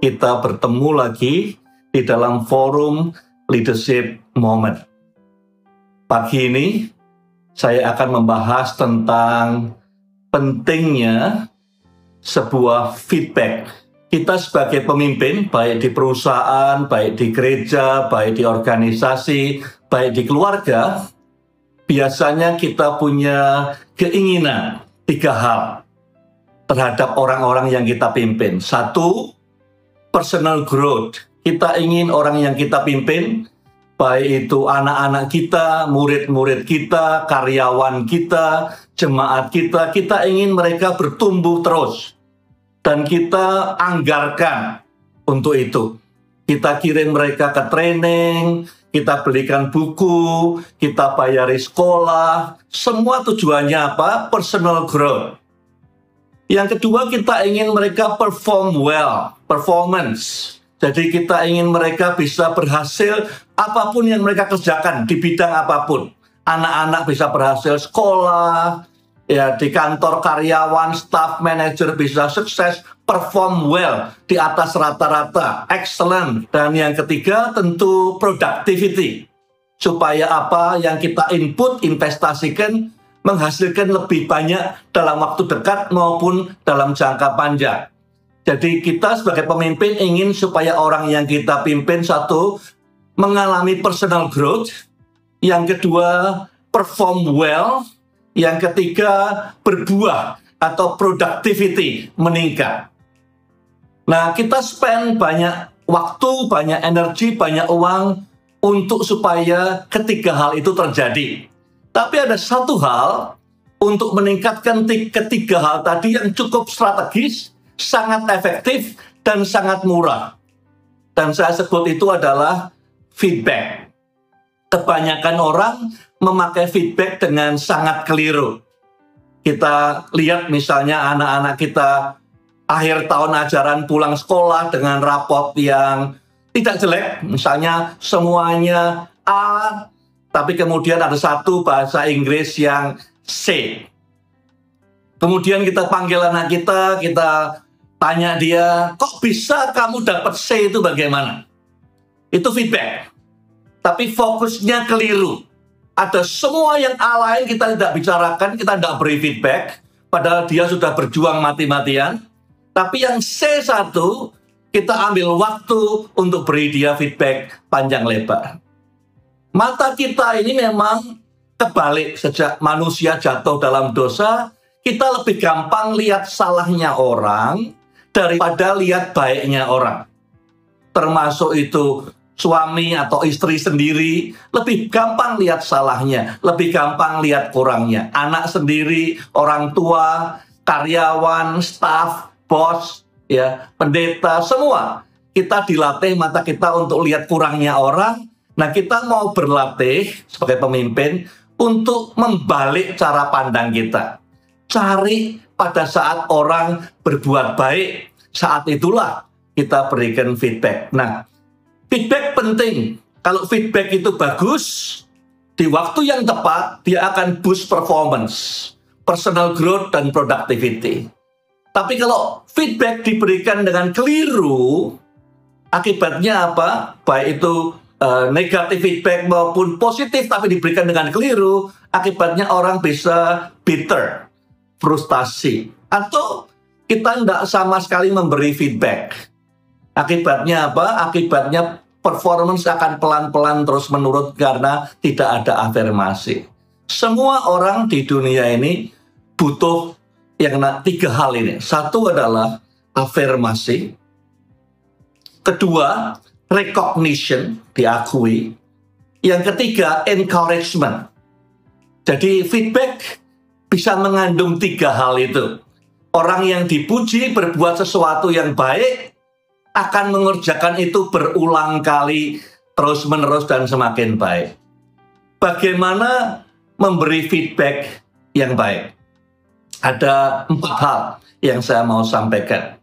kita bertemu lagi di dalam forum Leadership Moment. Pagi ini saya akan membahas tentang pentingnya sebuah feedback. Kita sebagai pemimpin, baik di perusahaan, baik di gereja, baik di organisasi, baik di keluarga, biasanya kita punya keinginan tiga hal terhadap orang-orang yang kita pimpin. Satu, personal growth. Kita ingin orang yang kita pimpin, baik itu anak-anak kita, murid-murid kita, karyawan kita, jemaat kita, kita ingin mereka bertumbuh terus. Dan kita anggarkan untuk itu. Kita kirim mereka ke training, kita belikan buku, kita bayari sekolah, semua tujuannya apa? Personal growth. Yang kedua kita ingin mereka perform well, performance. Jadi kita ingin mereka bisa berhasil apa pun yang mereka kerjakan di bidang apa pun. Anak-anak bisa berhasil sekolah, ya di kantor karyawan, staff manager bisa sukses, perform well di atas rata-rata, excellent. Dan yang ketiga tentu productivity. Supaya apa yang kita input, investasikan, menghasilkan lebih banyak dalam waktu dekat maupun dalam jangka panjang. Jadi kita sebagai pemimpin ingin supaya orang yang kita pimpin satu mengalami personal growth, yang kedua perform well, yang ketiga, berbuah atau productivity meningkat. Nah, kita spend banyak waktu, banyak energi, banyak uang untuk supaya ketiga hal itu terjadi. Tapi ada satu hal untuk meningkatkan ketiga hal tadi yang cukup strategis, sangat efektif, dan sangat murah. Dan saya sebut itu adalah feedback. Kebanyakan orang memakai feedback dengan sangat keliru. Kita lihat misalnya anak-anak kita akhir tahun ajaran pulang sekolah dengan rapot yang tidak jelek, misalnya semuanya A, tapi kemudian ada satu bahasa Inggris yang C. Kemudian kita panggil anak kita, kita tanya dia, kok bisa kamu dapat C itu bagaimana? Itu feedback. Tapi fokusnya keliru ada semua yang lain kita tidak bicarakan, kita tidak beri feedback, padahal dia sudah berjuang mati-matian. Tapi yang C1, kita ambil waktu untuk beri dia feedback panjang lebar. Mata kita ini memang kebalik sejak manusia jatuh dalam dosa, kita lebih gampang lihat salahnya orang daripada lihat baiknya orang. Termasuk itu suami atau istri sendiri lebih gampang lihat salahnya, lebih gampang lihat kurangnya. Anak sendiri, orang tua, karyawan, staff, bos, ya, pendeta, semua kita dilatih mata kita untuk lihat kurangnya orang. Nah, kita mau berlatih sebagai pemimpin untuk membalik cara pandang kita. Cari pada saat orang berbuat baik, saat itulah kita berikan feedback. Nah, Feedback penting. Kalau feedback itu bagus, di waktu yang tepat dia akan boost performance, personal growth dan productivity. Tapi kalau feedback diberikan dengan keliru, akibatnya apa? Baik itu uh, negatif feedback maupun positif tapi diberikan dengan keliru, akibatnya orang bisa bitter, frustasi, atau kita tidak sama sekali memberi feedback. Akibatnya apa? Akibatnya performance akan pelan-pelan terus menurut karena tidak ada afirmasi. Semua orang di dunia ini butuh yang tiga hal ini. Satu adalah afirmasi. Kedua, recognition, diakui. Yang ketiga, encouragement. Jadi feedback bisa mengandung tiga hal itu. Orang yang dipuji berbuat sesuatu yang baik, akan mengerjakan itu berulang kali terus-menerus dan semakin baik. Bagaimana memberi feedback yang baik? Ada empat hal yang saya mau sampaikan.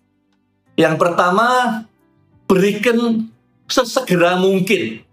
Yang pertama, berikan sesegera mungkin.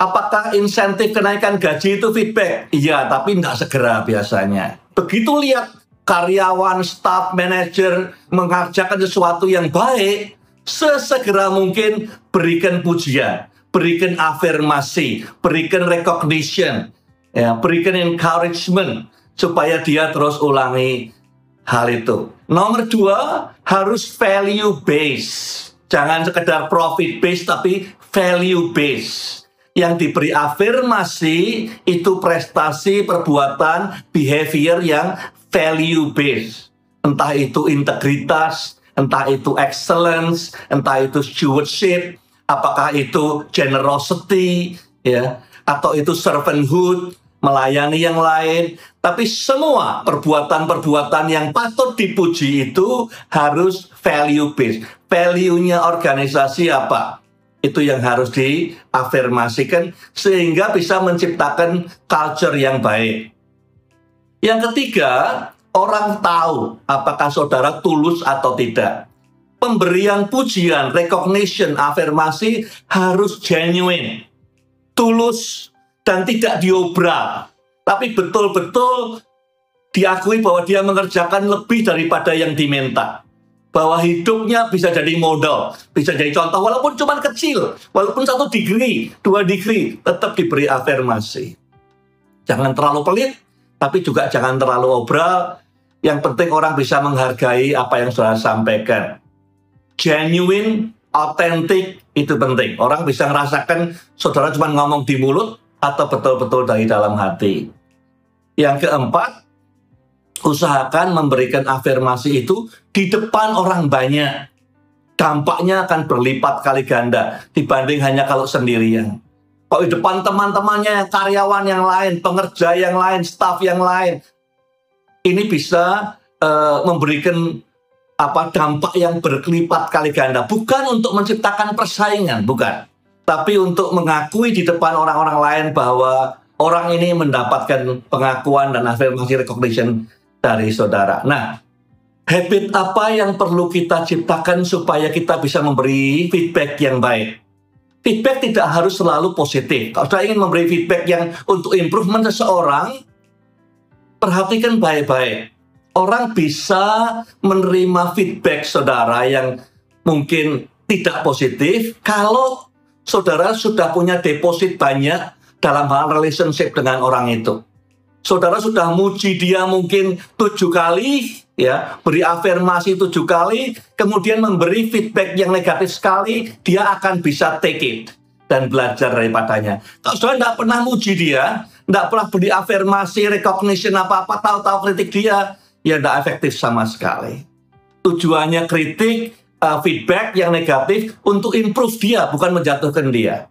Apakah insentif kenaikan gaji itu feedback? Iya, tapi tidak segera biasanya. Begitu lihat karyawan, staff, manager mengerjakan sesuatu yang baik, sesegera mungkin berikan pujian, berikan afirmasi, berikan recognition, ya, berikan encouragement supaya dia terus ulangi hal itu. Nomor dua, harus value base. Jangan sekedar profit base, tapi value base. Yang diberi afirmasi itu prestasi, perbuatan, behavior yang value base. Entah itu integritas, entah itu excellence, entah itu stewardship, apakah itu generosity, ya, atau itu servanthood, melayani yang lain, tapi semua perbuatan-perbuatan yang patut dipuji itu harus value based. Value-nya organisasi apa? Itu yang harus diafirmasikan sehingga bisa menciptakan culture yang baik. Yang ketiga, orang tahu apakah saudara tulus atau tidak. Pemberian pujian, recognition, afirmasi harus genuine, tulus, dan tidak diobral, tapi betul-betul diakui bahwa dia mengerjakan lebih daripada yang diminta. Bahwa hidupnya bisa jadi modal, bisa jadi contoh, walaupun cuma kecil, walaupun satu degree, dua degree, tetap diberi afirmasi. Jangan terlalu pelit, tapi juga jangan terlalu obral. Yang penting orang bisa menghargai apa yang sudah sampaikan. Genuine, authentic, itu penting. Orang bisa merasakan saudara cuma ngomong di mulut, atau betul-betul dari dalam hati. Yang keempat, usahakan memberikan afirmasi itu di depan orang banyak. Dampaknya akan berlipat kali ganda dibanding hanya kalau sendirian. Kalau di depan teman-temannya, karyawan yang lain, pengerja yang lain, staf yang lain, ini bisa uh, memberikan apa dampak yang berkelipat kali ganda. Bukan untuk menciptakan persaingan, bukan tapi untuk mengakui di depan orang-orang lain bahwa orang ini mendapatkan pengakuan dan afirmasi recognition dari saudara. Nah, habit apa yang perlu kita ciptakan supaya kita bisa memberi feedback yang baik? Feedback tidak harus selalu positif. Kalau saya ingin memberi feedback yang untuk improvement seseorang, perhatikan baik-baik. Orang bisa menerima feedback saudara yang mungkin tidak positif kalau saudara sudah punya deposit banyak dalam hal relationship dengan orang itu. Saudara sudah muji dia mungkin tujuh kali, ya, beri afirmasi tujuh kali, kemudian memberi feedback yang negatif sekali, dia akan bisa take it dan belajar daripadanya. Kalau saudara tidak pernah muji dia, tidak pernah beri afirmasi, recognition apa-apa, tahu-tahu kritik dia, ya tidak efektif sama sekali. Tujuannya kritik, uh, feedback yang negatif untuk improve dia, bukan menjatuhkan dia.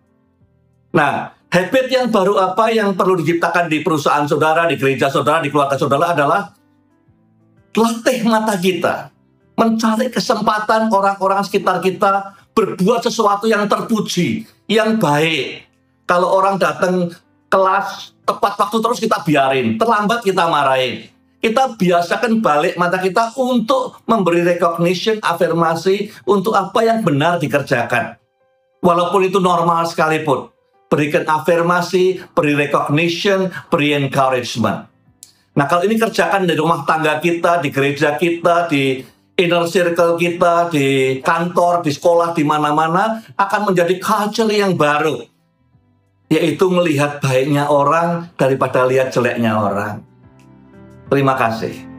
Nah, habit yang baru apa yang perlu diciptakan di perusahaan saudara, di gereja saudara, di keluarga saudara adalah latih mata kita, mencari kesempatan orang-orang sekitar kita berbuat sesuatu yang terpuji, yang baik. Kalau orang datang kelas tepat waktu terus kita biarin, terlambat kita marahin kita biasakan balik mata kita untuk memberi recognition, afirmasi untuk apa yang benar dikerjakan. Walaupun itu normal sekalipun. Berikan afirmasi, beri recognition, beri encouragement. Nah kalau ini kerjakan di rumah tangga kita, di gereja kita, di inner circle kita, di kantor, di sekolah, di mana-mana, akan menjadi culture yang baru. Yaitu melihat baiknya orang daripada lihat jeleknya orang. Terima kasih.